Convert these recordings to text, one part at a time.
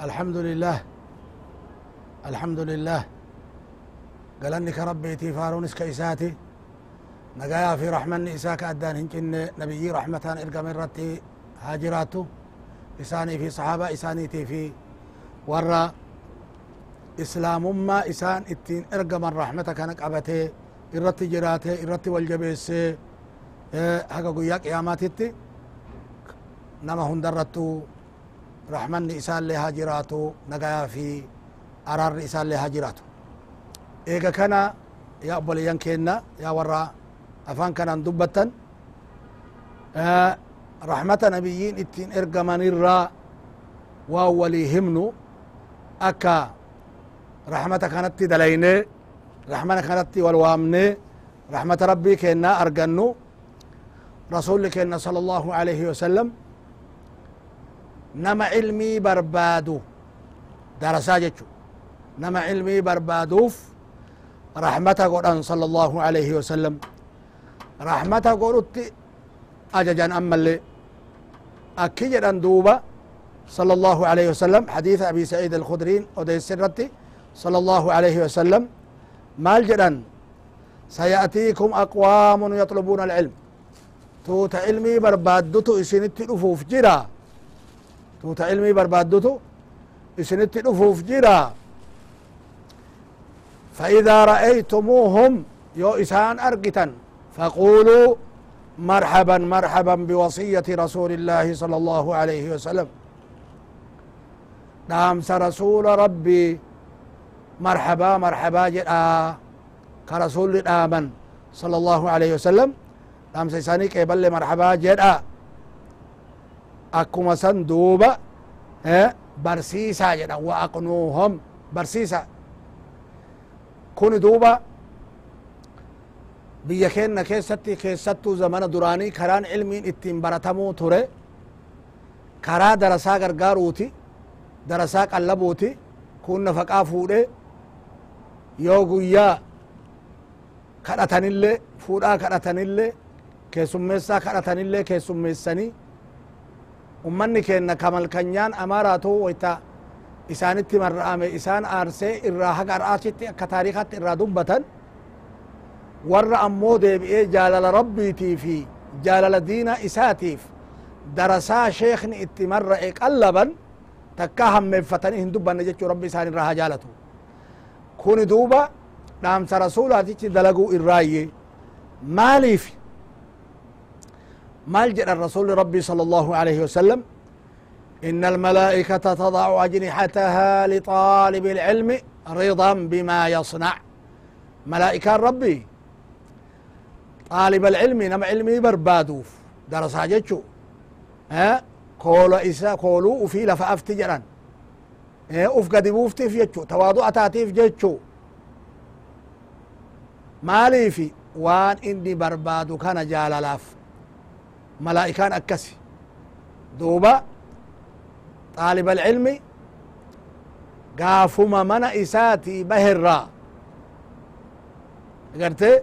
الحمد لله. الحمد لله. قالنك ربي تيفارونس كإساتي نقايا في رحمن إساك أدان هنجن نبي رحمة إرقى من رتي هاجراتو. إساني في صحابة إساني في ورا. إسلام ما إسان إتين إرقى من رحمة كانك أبتي إرتي جراتي إرتي والجبيسي حقا قياك إياماتي nama hundarrattu rahmanni isaallee haa jiraatu nagayaa fi araarri isaallee haa jiraatu eega kana yaa obboleeyyan keenna yaa warra afaan kanaan dubbattan rahmata nabiyyiin ittiin ergamanirraa waan walii himnu akka rahmata kanatti dalayne rahmata kanatti wal waamne rahmata rabbii keennaa argannu rasuli keenna sala allahu alaihi wasalam نما علمي بربادو درسا جتشو نما علمي بربادوف رحمة قرآن صلى الله عليه وسلم رحمة قرآن أججان أما اللي أكيد أن دوبا صلى الله عليه وسلم حديث أبي سعيد الخدرين أدي السرتي صلى الله عليه وسلم مال جدن سيأتيكم أقوام يطلبون العلم توت علمي بربادتو إسنتي أفوف جراه tuuta ilmii barbaaddutu isinitti dhufuuf jira. فإذا رأيتموهم يو إسان أرقتا فقولوا مرحبا مرحبا بوصية رسول الله صلى الله عليه وسلم دامس رسول ربي مرحبا مرحبا جدا كرسول آمن صلى الله عليه وسلم دامس إساني قبل مرحبا جدا akkuma san duuba barsiisaa jedhan wa aqnuuhom barsiisa kuni duuba biyya keenna keessatti keessattuu zamana duraanii karaan ilmiin ittiin baratamuu ture karaa darasaa gargaaruuti darasaa qallabuuti kun nafaqaa fuudhe yoo guyyaa kadhatanillee fuudhaa kadhatanillee keessummeessaa kadhatanillee keessummeessanii ummanni keenna kamalkanyaan amaaraatu wayta isaanitti marra'ame isaan aarsee irraa haga ar'aasitti akka taariikatti irraa dubbatan warra ammoo deebi'ee jaalala rabbiitii fi jaalala diina isaatiif darasaa sheekni itti marra'e qallaban takka hammeeffatanii hin dubbanne jechuu rabbi isaan irraa haa jaalatu kuni duuba dhaamsa rasuulaatichi dalaguu irraayye maaliif مال جرى الرسول ربي صلى الله عليه وسلم. إن الملائكة تضع أجنحتها لطالب العلم رضا بما يصنع. ملائكة ربي. طالب العلم نم علمي بربادوف. درس جتشو ها؟ كولو إسا كولو وفي لفأ أفتجرا ها؟ أف قد بوفتي في جتشو. تواضع تاتيف جتشو. مالي في. وان إني بربادو كان جاللاف ملائكان أكسي. دوبا طالب العلم قافما من إساتي بهرا. قرتي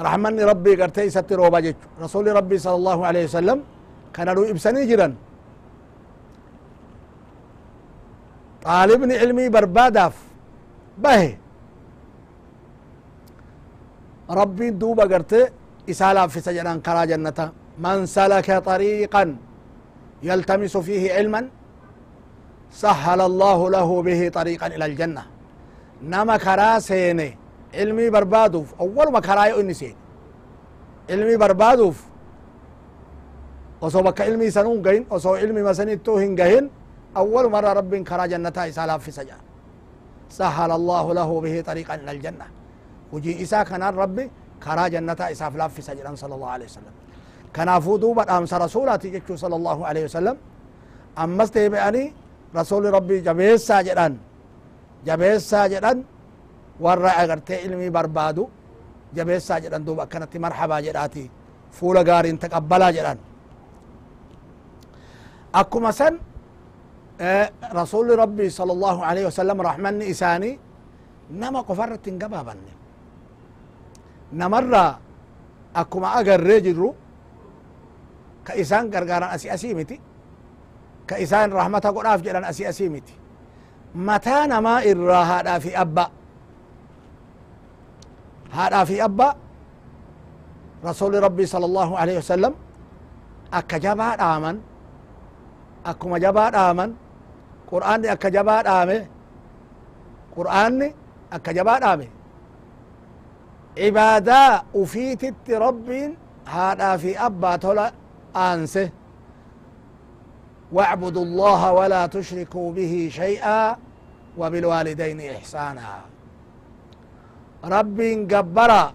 رحمني ربي قرتي إساتي روبا رسول ربي صلى الله عليه وسلم كان له إبسني جرا طالبني علمي برباداف. به ربي دوبا قرتي إسالا في سجنان كرا جنة من سلك طريقا يلتمس فيه علما سهل الله له به طريقا إلى الجنة. نما كرا سيني علمي بربادوف أول ما كرا يؤني سين علمي بربادوف. وصو بك علمي سنون قين وصو علمي مسني توهن قين أول مرة رب كرا جنة إسالا في سجا. سهل الله له به طريقا إلى الجنة. وجي إسا كان ربي كرا إساف لاف في سجا صلى الله عليه وسلم. كنافو دوبا أمس رسول صلى الله عليه وسلم أمس تيبعني رسول ربي جبيس ساجران جبيس ساجران ورع اگر علمي بربادو جبيس ساجران دوبا كانت مرحبا جراتي فول غارين تقبلا جران أكو مثلا رسول ربي صلى الله عليه وسلم رحمني إساني نما قفرت قبابا نمر أكو ما أقر رجل روح كإسان قرقارا أسي أسي متي كإسان رحمة قراف جلان أسي أسي متي متانا ما إراها دا في أبا هذا في أبا رسول ربي صلى الله عليه وسلم أكا جبا آمن أكو ما جبا آمن قرآن أكا جبا آمن قرآن أكا جبا آمن عبادة أفيتت ربي هذا في أبا تولى aanse واعبدوا الله ولا تشركوا به شيئا وبالوالدين إحسانا. رب قبرا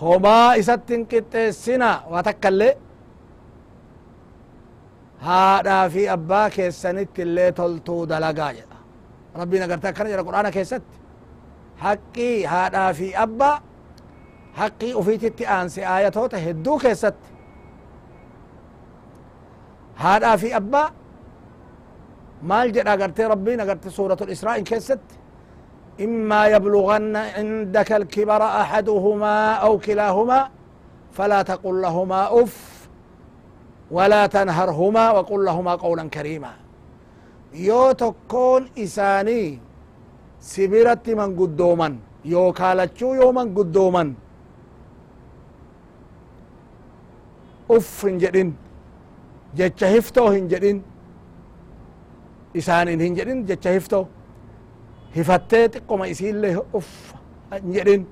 هما إستن قطسنا وتكلي هذا في أبا كيسنت اللي تلتو دلقا ربنا قرتا كان جرى قرآن كيست. حقي هذا في أبا. حقي أفيتت آنسي آياتوتا هدو كيست. هذا في أبا مال جد أغرتي ربنا أغرتي سورة الإسراء كيست إما يبلغن عندك الكبر أحدهما أو كلاهما فلا تقل لهما أف ولا تنهرهما وقل لهما قولا كريما يو تكون إساني سبرت من قدوما يو كالتشو يو من قدوما أف جدين jecha hiftoo hin jedhin isaanin hin jedhin jecha hiftoo hifattee xiqqoma isiillee uf hin jedhin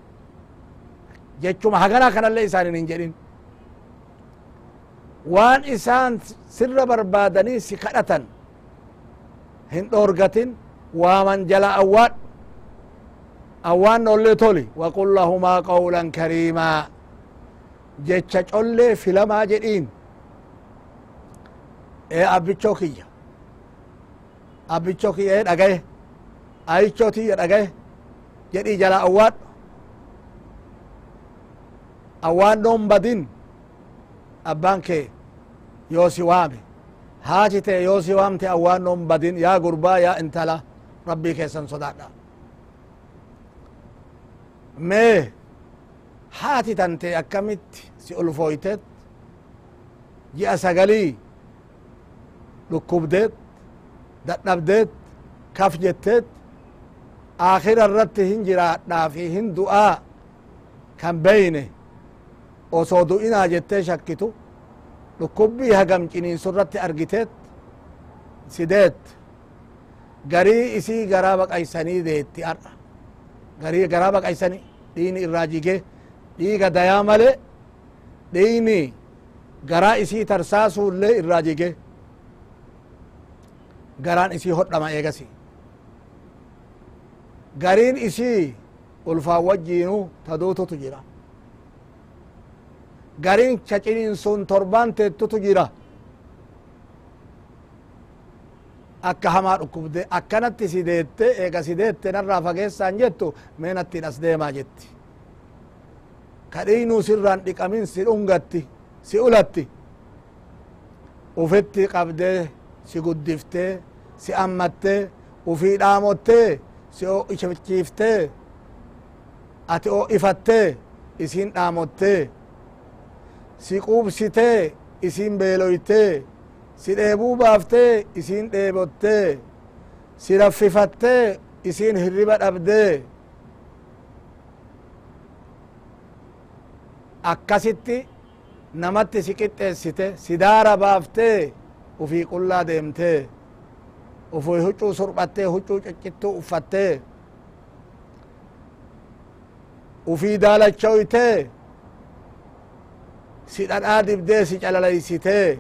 jechuma hagana kanallee isaanin hin jedhin waan isaan sirra barbaadanii si kadhatan hin dhoorgatin waaman jala awwaad awwaan ollee toli waqul lahumaa qawlan kariimaa jecha collee filamaa jedhiin e abbichoo kiyya abbichoo kiyya e dhagaye ayichoo tiyya dhagaye jedhii jala awwaadhu awwaannoon badin abbaan kee yoo si waame haati tee yoo si waamte awwaannoon badin yaa gurbaa yaa intala rabbii keessan sodaadha mee haati tante akkamitti si ulfooytet ji'a sagalii dhukkubdeet dadhabdeet kaf jetteet aakhira irratti hin jiraadhaa hin du'aa kan beyne osoo du'inaa jettee shakkitu dhukkubbii hagam ciniinsu irratti argiteet? Sideet. Garii isii garaa baqaysanii deetti ar'a garii garaa baqaysanii dhiini irraa jigee dhiiga dayaa male dhiini garaa isii tarsaasuullee irraa jigee garaan isii hodhama eegasi gariin isii ulfaan wajjiinu taduututu jira gariin caciniin sun torbaan teettutu jira akka hamaa dhukkubde akkanatti sideette eega sideette narraa fageessaan jettu meenattiin as deemaa jetti kadhiinuu sirraan dhiqamin si dhungatti si ulatti ufitti qabdee si guddiftee si ammattee ufii dhaamottee si ichiiftee ati o ifattee isin dhaamottee si quubsitee isin beeloytee si dheebuu baaftee isin dheebottee si raffifattee isin hirriba dhabdee akkasitti namatti si qixxeessite si daara baaftee ufii qullaa deemtee ufii huccuu surbattee huccuu ciccittuu uffattee ufii daalachoytee si dhadhaa dibdee si calaleysitee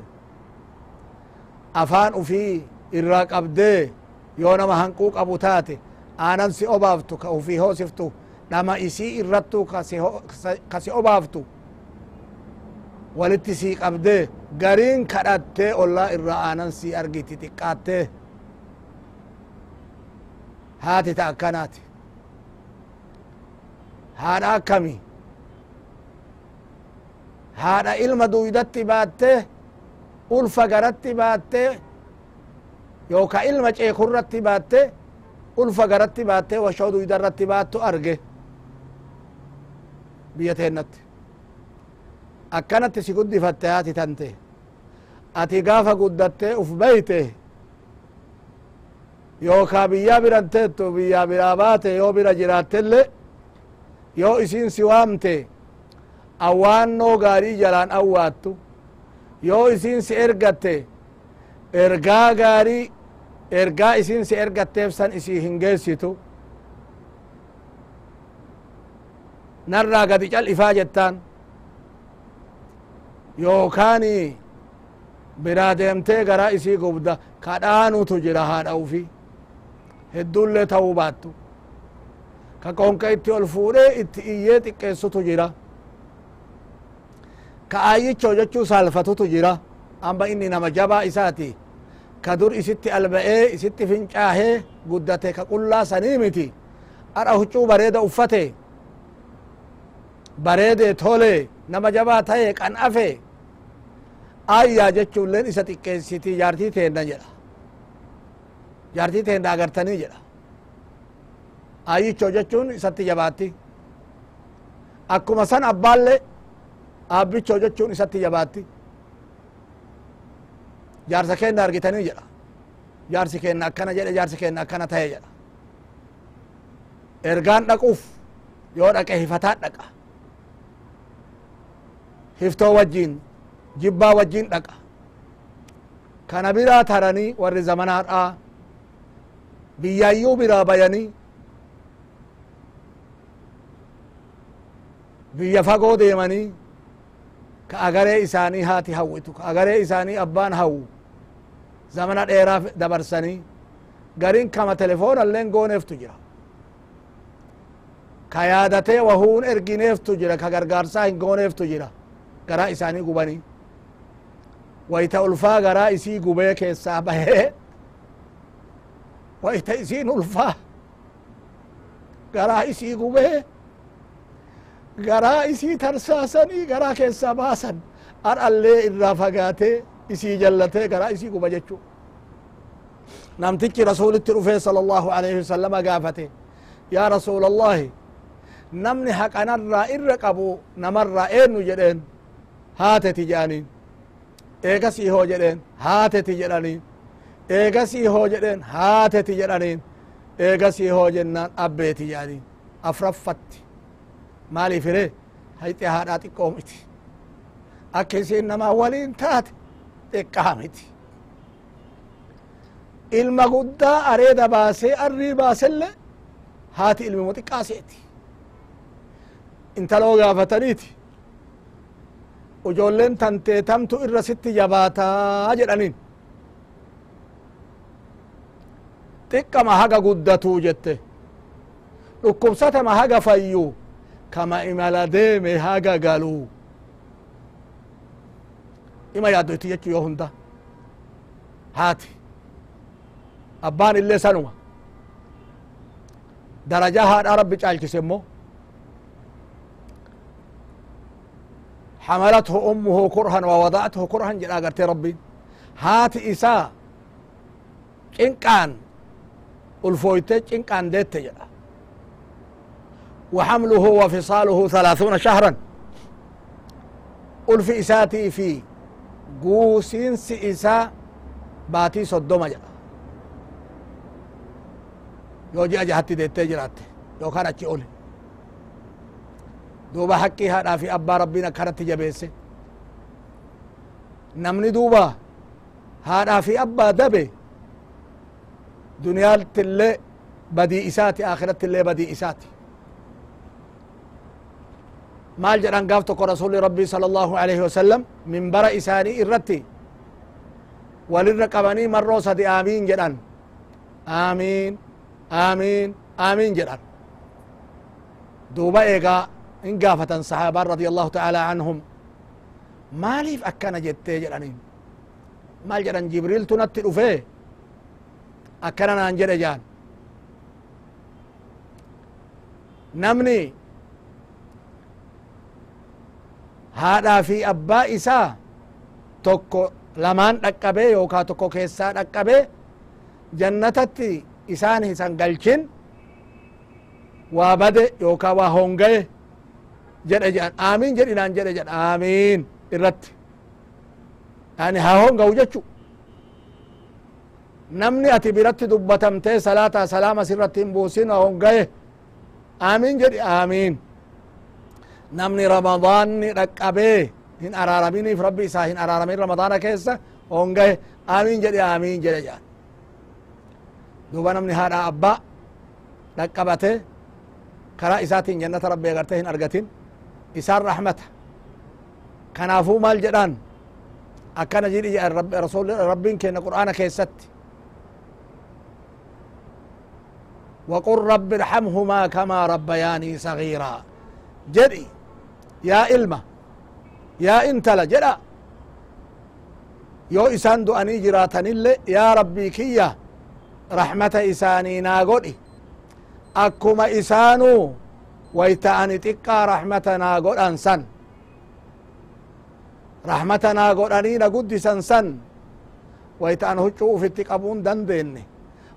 afaan ufii irraa qabdee yoo nama hanquu qabu taate aanan si obaaftu ka ufii hoosiftu dhama isii irrattu ka si obaaftu walitti sii qabdee gariin kadhattee ollaa irra aanan sii argiti xiqqaattee akkanaati haadha akkami haadha ilma duydatti baattee ulfa garatti baattee yooka ilma ceekurratti baattee ulfa garatti baattee washoo duydarratti baattu arge biyya teennatti akkanatti si guddifatte haati tante ati gaafa guddattee uf beyte yookaa biyyaa biran teettu biyyaa biraa baate yoo bira jiraattellee yoo isin si waamte awwaannoo gaarii jalaan awwaattu yoo isin si ergatte ergaa gaarii ergaa isin si ergatteef san isii hin geessitu narraa gadi cal'ifaa jettaan yookaani biraa deemtee garaa isii gubda kadhaanutu jira haadha ufi hedduullee ta'uu baattu ka qonqa itti ol fuudhee itti iyyee xiqqeessutu jira ka aayyichoo jechuu saalfatutu jira amba inni nama jabaa isaati ka dur isitti alba'ee isitti fincaahee guddate ka qullaa sanii miti adha huccuu bareeda uffate bareede tole nama jabaa tahe qan'afe ayyaa jechuulleen isa xiqqeessiti jaartii teenna jedha jaartii teenna agartanii jedha ayyichoo jechuun isatti jabaatti akkuma san abbaalle aabbichoo jechuun isatti jabaatti jaarsa kenna argitanii jedha jaarsi kenna akkana jedhe jaarsi kenna akkana tahe jedha ergaan dhaquuf yoo dhaqe hifataa dhaqa hiftoo wajjiin jibbaa wajjiin dhaqa kana biraa taranii warri zamanaadhaa biyyaayyuu biraa bayanii biyya fagoo deemanii ka agaree isaanii haati hawwitu ka agaree isaanii abbaan hawwu zamana dheeraa dabarsanii garin kama telefoonalleen gooneeftu jira ka yaadatee wahuun ergineeftu jira ka gargaarsaa hin gooneeftu jira garaa isaanii gubanii wayta ulfaa garaa isii gubee keessaa bahee ويتيزين الفا. قرائسي قبه قرائسي ترساسني. قراك السباسا أرى اللي الرافقاتي إسي جلتي قرائسي قبه جتشو. نعم تكي رسول التروفي صلى الله عليه وسلم قافته. يا رسول الله نمني حق أنا الرائر قبو. نمر رائر نجرين هاتي تجاني إيه قسي هو جرين هاتي eegasii hoo jedheen haateti jedhaniin eegasii hoo jennaan abbeeti jedhaniin afraffatti maaliif ire hayxe haadhaa xiqqoo miti akka isiin namaa waliin taate xiqqaa miti ilma guddaa areeda baasee arrii baaselle haati ilmimo xiqqaaseeti intaloo gaafataniiti ujoolleen tantee tamtu irra sitti jabaataa jedhaniin xiqqama haga guddatuu jette dhukkubsatama haga fayyuu kama imala deeme haga galuu ima yaaddoyti jechuu yoo hunda haati abbaan illee sanuma daraja haadha rabbi caalchise immoo حملته أمه كرها ووضعته كرها جدا قرتي ربي هات إساء الفويتج إنكان ديت جدا وحمله وفصاله ثلاثون شهرا. ألف إساتي في قوسين سئسا باتي صدوم جدا يوجي أجهتي ديت جرات. يو كان أتي أولي duuba haqqii haadhaa fi abbaa rabbiin akkanatti jabeesse namni duuba haadhaa fi abbaa دنيا تل بدي إساتي آخرة تل بدي إساتي. ما الجران قافتك رسول ربي صلى الله عليه وسلم من برا إساني إرتي. وللرقباني مروسة آمين جران آمين آمين آمين جران دوبا إيقا إن قافة صحابة رضي الله تعالى عنهم. ما ليف أكان جتة جرانين ما الجران جبريل تنتل فيه. Akkana naan jedhe jaan namni haadhaa fi abbaa isaa tokko lamaan dhaqqabee yookaa tokko keessaa dhaqqabee jannatatti isaan hisan galchin waa bade yookaa waa hongaye jedhe jedhan aamiin jedhinaan jedhe jedha aamiin irratti yani haa hongawu jechu namni ati biratti dubbatamtee salaata salaama sirratti hin buusin hongaye aamiin jedhi aamiin namni ramadaanni dhaqqabee hin araaraminiif rabbi isaa hin araaramin ramadaana keessa hongaye aamiin jedhi aamiin jedhe jedhan duuba namni haadha abbaa dhaqqabate karaa isaatiin jannata rabbi agarte hin argatin isaan rahmata kanaafuu maal jedhan akkana rasul rabbiin kenna qur'aana keessatti وقل رب ارحمهما كما ربياني صغيرا. جدي يا إلما يا إنتلا جدا. يو إسان دؤني جراتن يا ربي كيا رحمة إساني ناقودي أكما إسانو ويتأني تقا رحمة ناقود أنسان رحمة ناقود أنينا قد سنسن ويتأن هجو في التقبون دنديني.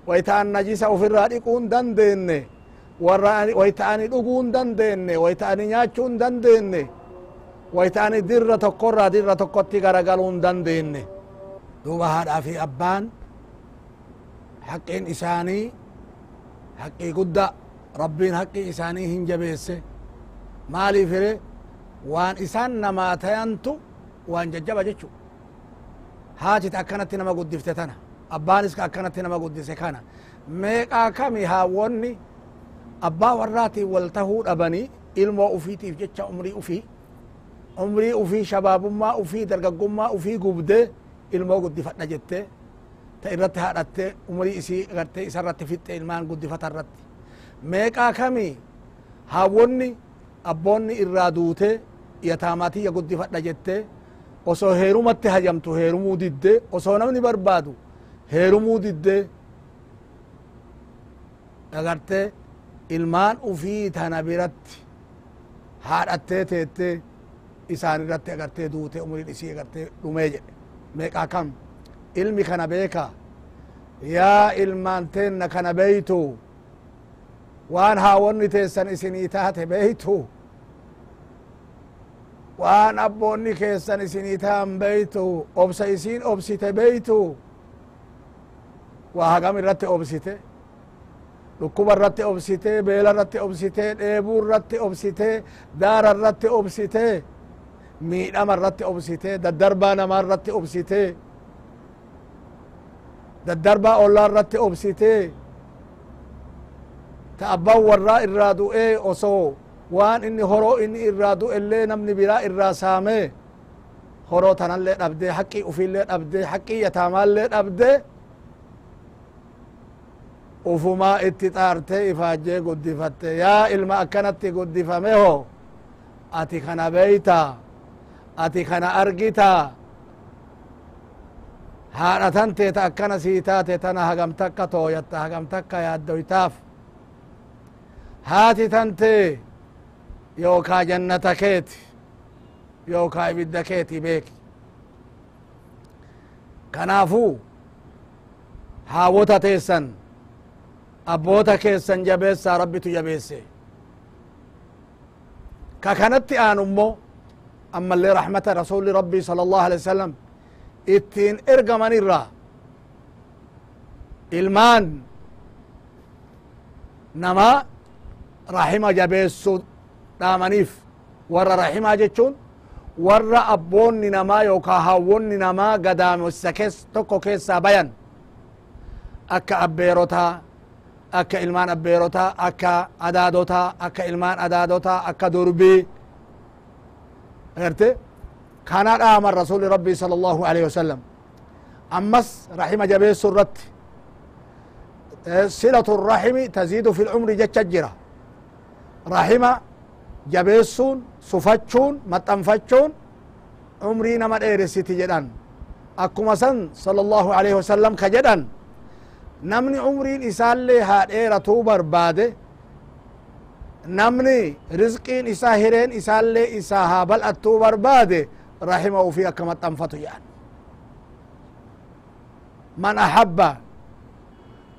Wayta'an najisa ufirraa dhiquun dandeenne. Warra wayta'ani dhuguun dandeenne. Wayta'ani nyaachuun dandeenne. Wayta'ani dirra tokkorraa dirra tokkotti garagaluun dandeenne. Duuba haadhaa fi abbaan haqqiin isaanii haqqii gudda rabbiin haqqii isaanii hin jabeesse. Maaliif hire waan isaan namaa tayantu waan jajjaba jechu haatit akkanatti nama guddifte tana abbaanis ka akkanatti nama guddise kana meeqaa kami haawwonni abbaa warraatiin wal tahuu dhabanii ilmoo ufiitiif jecha umrii ufii umrii ufii shabaabummaa ufii dargaggummaa ufii gubdee ilmoo guddifadha jettee ta irratti haadhattee umrii isii gartee isa irratti fixxe ilmaan guddifata irratti meeqaa kami haawwonni abboonni irraa duutee yataamatiyya guddifadha jettee osoo heerumatti hajamtu heerumuu diddee osoo namni barbaadu heerumuu diddee agarte ilmaan ufii tana biratti haadhattee teettee isaan irratti agartee duute umriin isii agartee dhumee jedhe meeqaa kam ilmi kana beeka yaa ilmaan teenna kana beeytu waan haawonni teessan isinii taate beeytu waan abboonni keessan isinii taan beeytu obsa isiin obsite beeytu وهاجم الرتي أوبسيته ركوب الرتي اوبسيتي بيل الرتي اوبسيتي إبو الرتي اوبسيتي دار الرتي اوبسيتي ميل أمر الرتي اوبسيتي دا دربا نمر الرتي أوبسيته دا دربا أولا الرتي أوبسيته تأبو وراء الرادو إيه أوسو وان إني هرو إني الرادو اللي نمني براء الراسامي هرو تنالي أبدي حقي أفيلي أبدي حقي يتامالي أبدي ufumaa itti xaarte ifaajjee guddifatte yaa ilma akkanatti guddifame ho ati kana beeyta ati kana argita haadha tan teeta akkana sii taate tana hagam takka tooyatta hagam takka yaaddoytaaf haati tantee yookaa jannata keeti yookaa ibidda keeti beeki kanaafuu haawwota teessan abboota keessan jabeessaa rabbitu jabeesse ka kanatti aanu immoo ammallee rahmata rasuli rabbii sala allahu alai wasalam ittiin ergaman irraa ilmaan namaa rahima jabeessu dhaamaniif warra rahimaa jechuun warra abboonni namaa yookaa hawwonni namaa gadaamessa tokko keessaa bayan akka abbeerotaa akka ilmaan abbeerotaa akka adaadotaa akka ilmaan adaadotaa akka durbii agarte kana dhaaman rasuli rabbii sala allahu alaihi wasalam ammas rahima jabeessu irratti silatu rahimi taziidu fi lcumri jecha jira rahima jabeessuun sufachuun maxxanfachuun عمري نما ديرسيتي جدان أكما سن صلى الله عليه وسلم كجدان نمني عمرين إسالي ها ديرتو برباده نمني رزقين إسا هرين إسالي إسا ها بل أتو برباده رحمه في أكما تنفتو يعني من أحب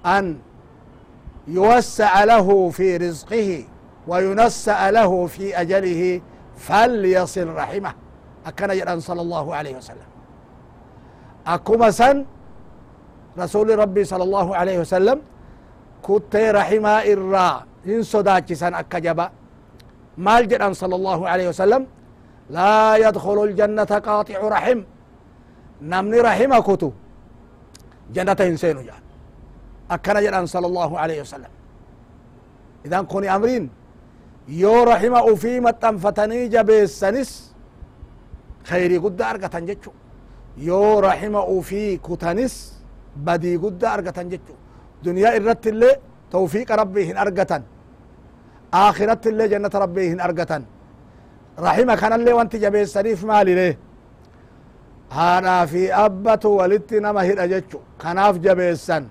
أن يوسع له في رزقه وينسأ له في أجله فليصل رحمه أكنا جران صلى الله عليه وسلم أكما سن رسول ربي صلى الله عليه وسلم كنت رحمة إرى إن صداتي سن أكجبا مال جران صلى الله عليه وسلم لا يدخل الجنة قاطع رحم. نمني رحمة كتو. جنة إنسان جان. أكنا جران صلى الله عليه وسلم. إذا كوني أمرين. يو رحمة وفي متنفتني جبيسنس خيري قد أرقتن جتشو. يو رحمة وفي كتنس. badii guddaa argatan jechu duniyaa irratti illee tawfiiqa rabbii hin argatan. Akhiratti illee jannata rabbii hin argatan. Raxima kanallee wanti jabeessaniif maalile haadhaafi abbatu walitti nama hidha jechu kanaaf jabeessan.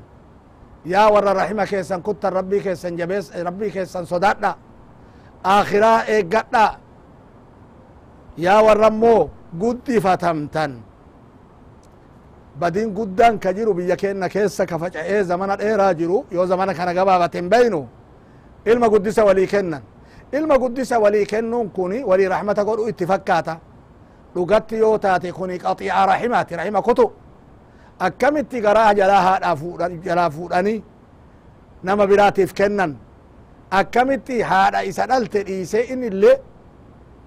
Yaa warra raxima keessan kuttan rabbii keessan jabees rabbii keessan sodaadha. Akhiraa eeggadha. Yaa warra ammoo guddifatamtan. فتمتن بدين قدان كجرو بيا كينا كيسا كفجع إيه زمانا إيه راجرو يو زمانا كان قبابة بينو ilma guddisa walii kennan ilma guddisa walii kennuun kuni walii raxmata godhu itti fakkaata dhugatti yoo taate kuni qaxiica raximaati raxima kutu akkamitti garaa jalaa haadhaa jalaa fuudhanii nama biraatiif kennan akkamitti haadha isa dhalte dhiise in illee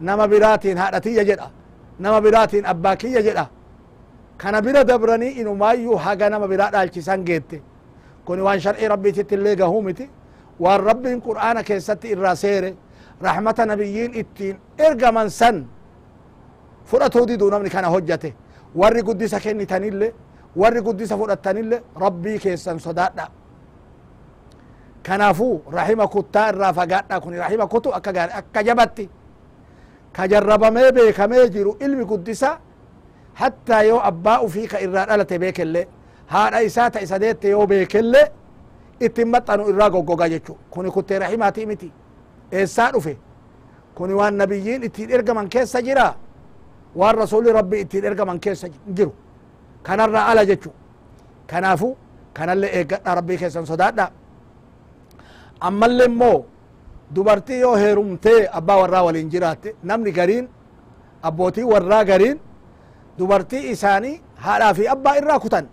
nama biraatiin haadha tiyya jedha nama biraatiin abbaa kiyya jedha kana bira dabranii inumaayyuu haga nama biraa dhaalchisan geette kuni waan shar'ii rabbiititti illee gahuu miti waan rabbiin qur'aana keessatti irraa seere rahmata nabiyyiin ittiin ergaman san fudhatuu diduu namni kana hojjate warri guddisa kennitanille warri guddisa fudhattanille rabbii keessan sodaadha kanaafuu rahima kuttaa irraa fagaadha kun rahima kutu akka akka jabatti ka jarrabamee beekamee jiru ilmi guddisa hattaa yoo abbaa ufii ka irraa dhalate beekelle haadha isaa ta isa deette yoo beekelle ittin maxxanu irraa goggoga jechu kuni kuttee rahimaati miti. Eessaa dhufe? Kuni waan nabiyyiin ittiin ergaman keessa jira waan rasuli rabbi ittiin ergaman keessa jiru? Kanarraa ala jechu kanaafu kanallee eeggadha rabbii keessan sodaadha ammallee immoo dubartii yoo heerumtee abbaa warraa waliin jiraatte namni gariin abbootii warraa gariin dubartii isaanii haadhaa fi abbaa irraa kutan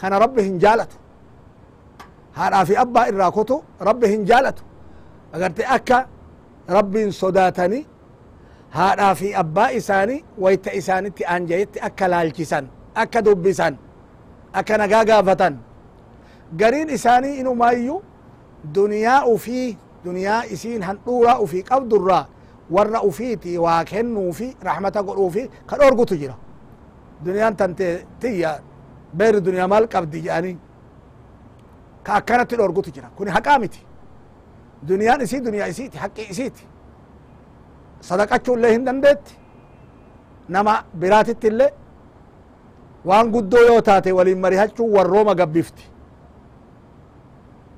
kana rabbi hin jaalatu haadhaa fi abbaa irraa kutu rabbi hin jaalatu agarte akka rabbiin sodaatani haadhaa fi abbaa isaanii wayta isaanitti aanjayetti akka laalchisan akka dubbisan akka nagaa gaafatan gariin isaanii inumaayyuu duniyaa ufii duniyaa isiin handhuuraa ufii qabdurraa warra ufiiti waa kennuufi raxmata godhuufi ka dhorgutu jira duniyaa maal qabdi jedhanii ka akkanatti dhorgutu jira kuni haqaa miti duniyaan isii duniyaa isiiti haqqi isiiti sadaqachuu illee hin dandeetti nama biraatitti illee waan guddoo yoo taate waliin marihachuu warrooma gabbifti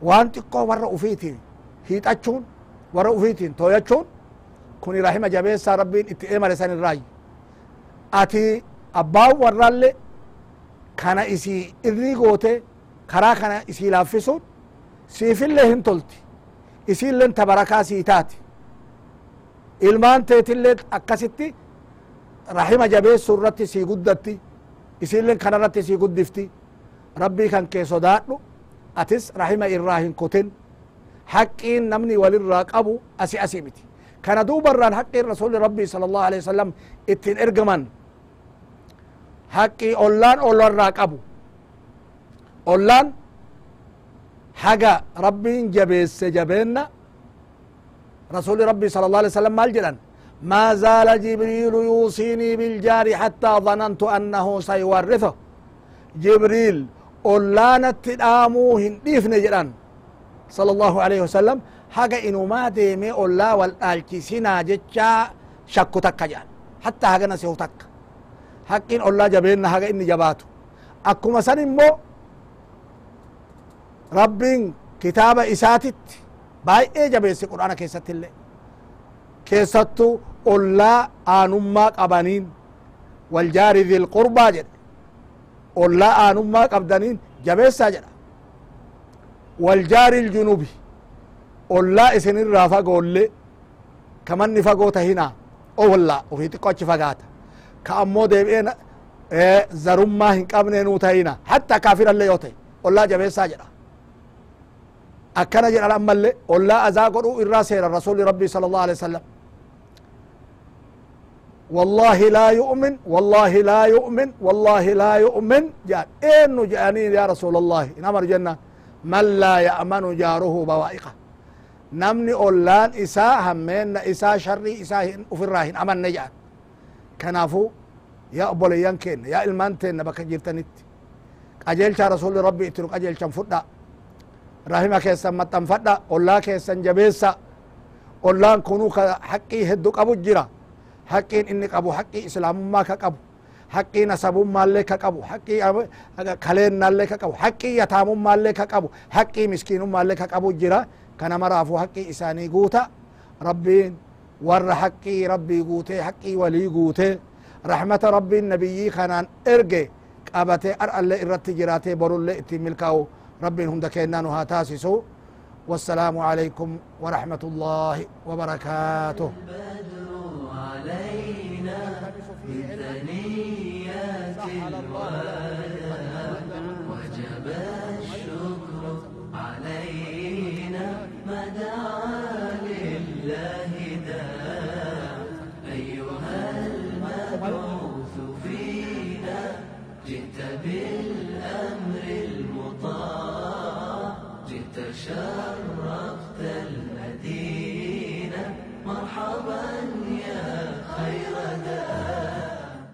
waan xiqqoo warra ufiitiin hiixachuun warra ufiitiin tooyachuun kuni rahima jabeessaa rabbiin itti eemale san irraayi ati abbaan warraalle kana isii irrii goote karaa kana isii laaffisuun siifillee hin tolti isiilleen tabarakaa sii taati ilmaan teetillee akkasitti rahima jabeessu irratti sii guddatti isiilleen kana irratti sii guddifti rabbii kan kee sodaadhu atis rahima irraa hin kutin haqqiin namni walirraa qabu asi asi miti kana duubarraan haqqiin rasuli rabbii sala allahu alehi wasalam ittiin ergaman haqqii ollaan ollarraa qabu ollaan haga rabbiin jabeesse jabeenna rasuli rabbii sala allah alih wasalam maal jedhan ما زال جبريل يوصيني بالجار حتى ظننت أنه سيورثه جبريل ollaanatti dhaamuu hin dhiifne jedhan sala allahu alaihi wasalam haga inumaa deeme ollaa wal dhaalchisinaa jechaa shakku takka jedhan hatta hagana sehu takka haqqiin ollaa jabeenna haga inni jabaatu akkuma san immoo rabbiin kitaaba isaatitti baay'ee jabeesse qur'aana keessatti illee keessattu ollaa aanummaa qabaniin waljaari dhil qurbaa jedhe ollaa aanummaa qabdaniin jabeessaa jedha waljaari iljunubi ollaa isinirraa fagoollee kamanni fagoo tahinaa o wallaa ufii xiqqo achi fagaata qabne nuu tahina hatta kaafirallee yoo ta'e ollaa jabeessaa jedha akkana jedhan ammallee ollaa azaa godhuu irraa seera rasuli rabbii sala allahu alih wasalam والله لا يؤمن والله لا يؤمن والله لا يؤمن جان إنه جانين يا رسول الله إن أمر جنة من لا يأمن جاره بوائقه نمني أولان إساء همين إساء شري إساء في الراهن أمن نجان كنافو يا أبولي ينكين يا إلمانتين بك جرتنت أجيل رسول ربي اترك أجيل فدا. رحمة كيسا متن فدا. أولا كيسا جبيسا. أولان كونو حقي هدو قبو جرا حقين إني قبو حقي إسلام ما كقبو. حقي نسب مالك كقبو. حقي كلين مالك كقبو. حقي يتام مالك كقبو. حقي مسكين مالك كقبو جرا كان مرافو حقي إساني قوتا. ربين ور حقي ربي قوتي حقي ولي قوتي. رحمة ربي النبي خنان ارجي قابته أر الله إرت جراته برو الله إتي ملكاو. ربي هم دكينانو هاتاسسو والسلام عليكم ورحمة الله وبركاته.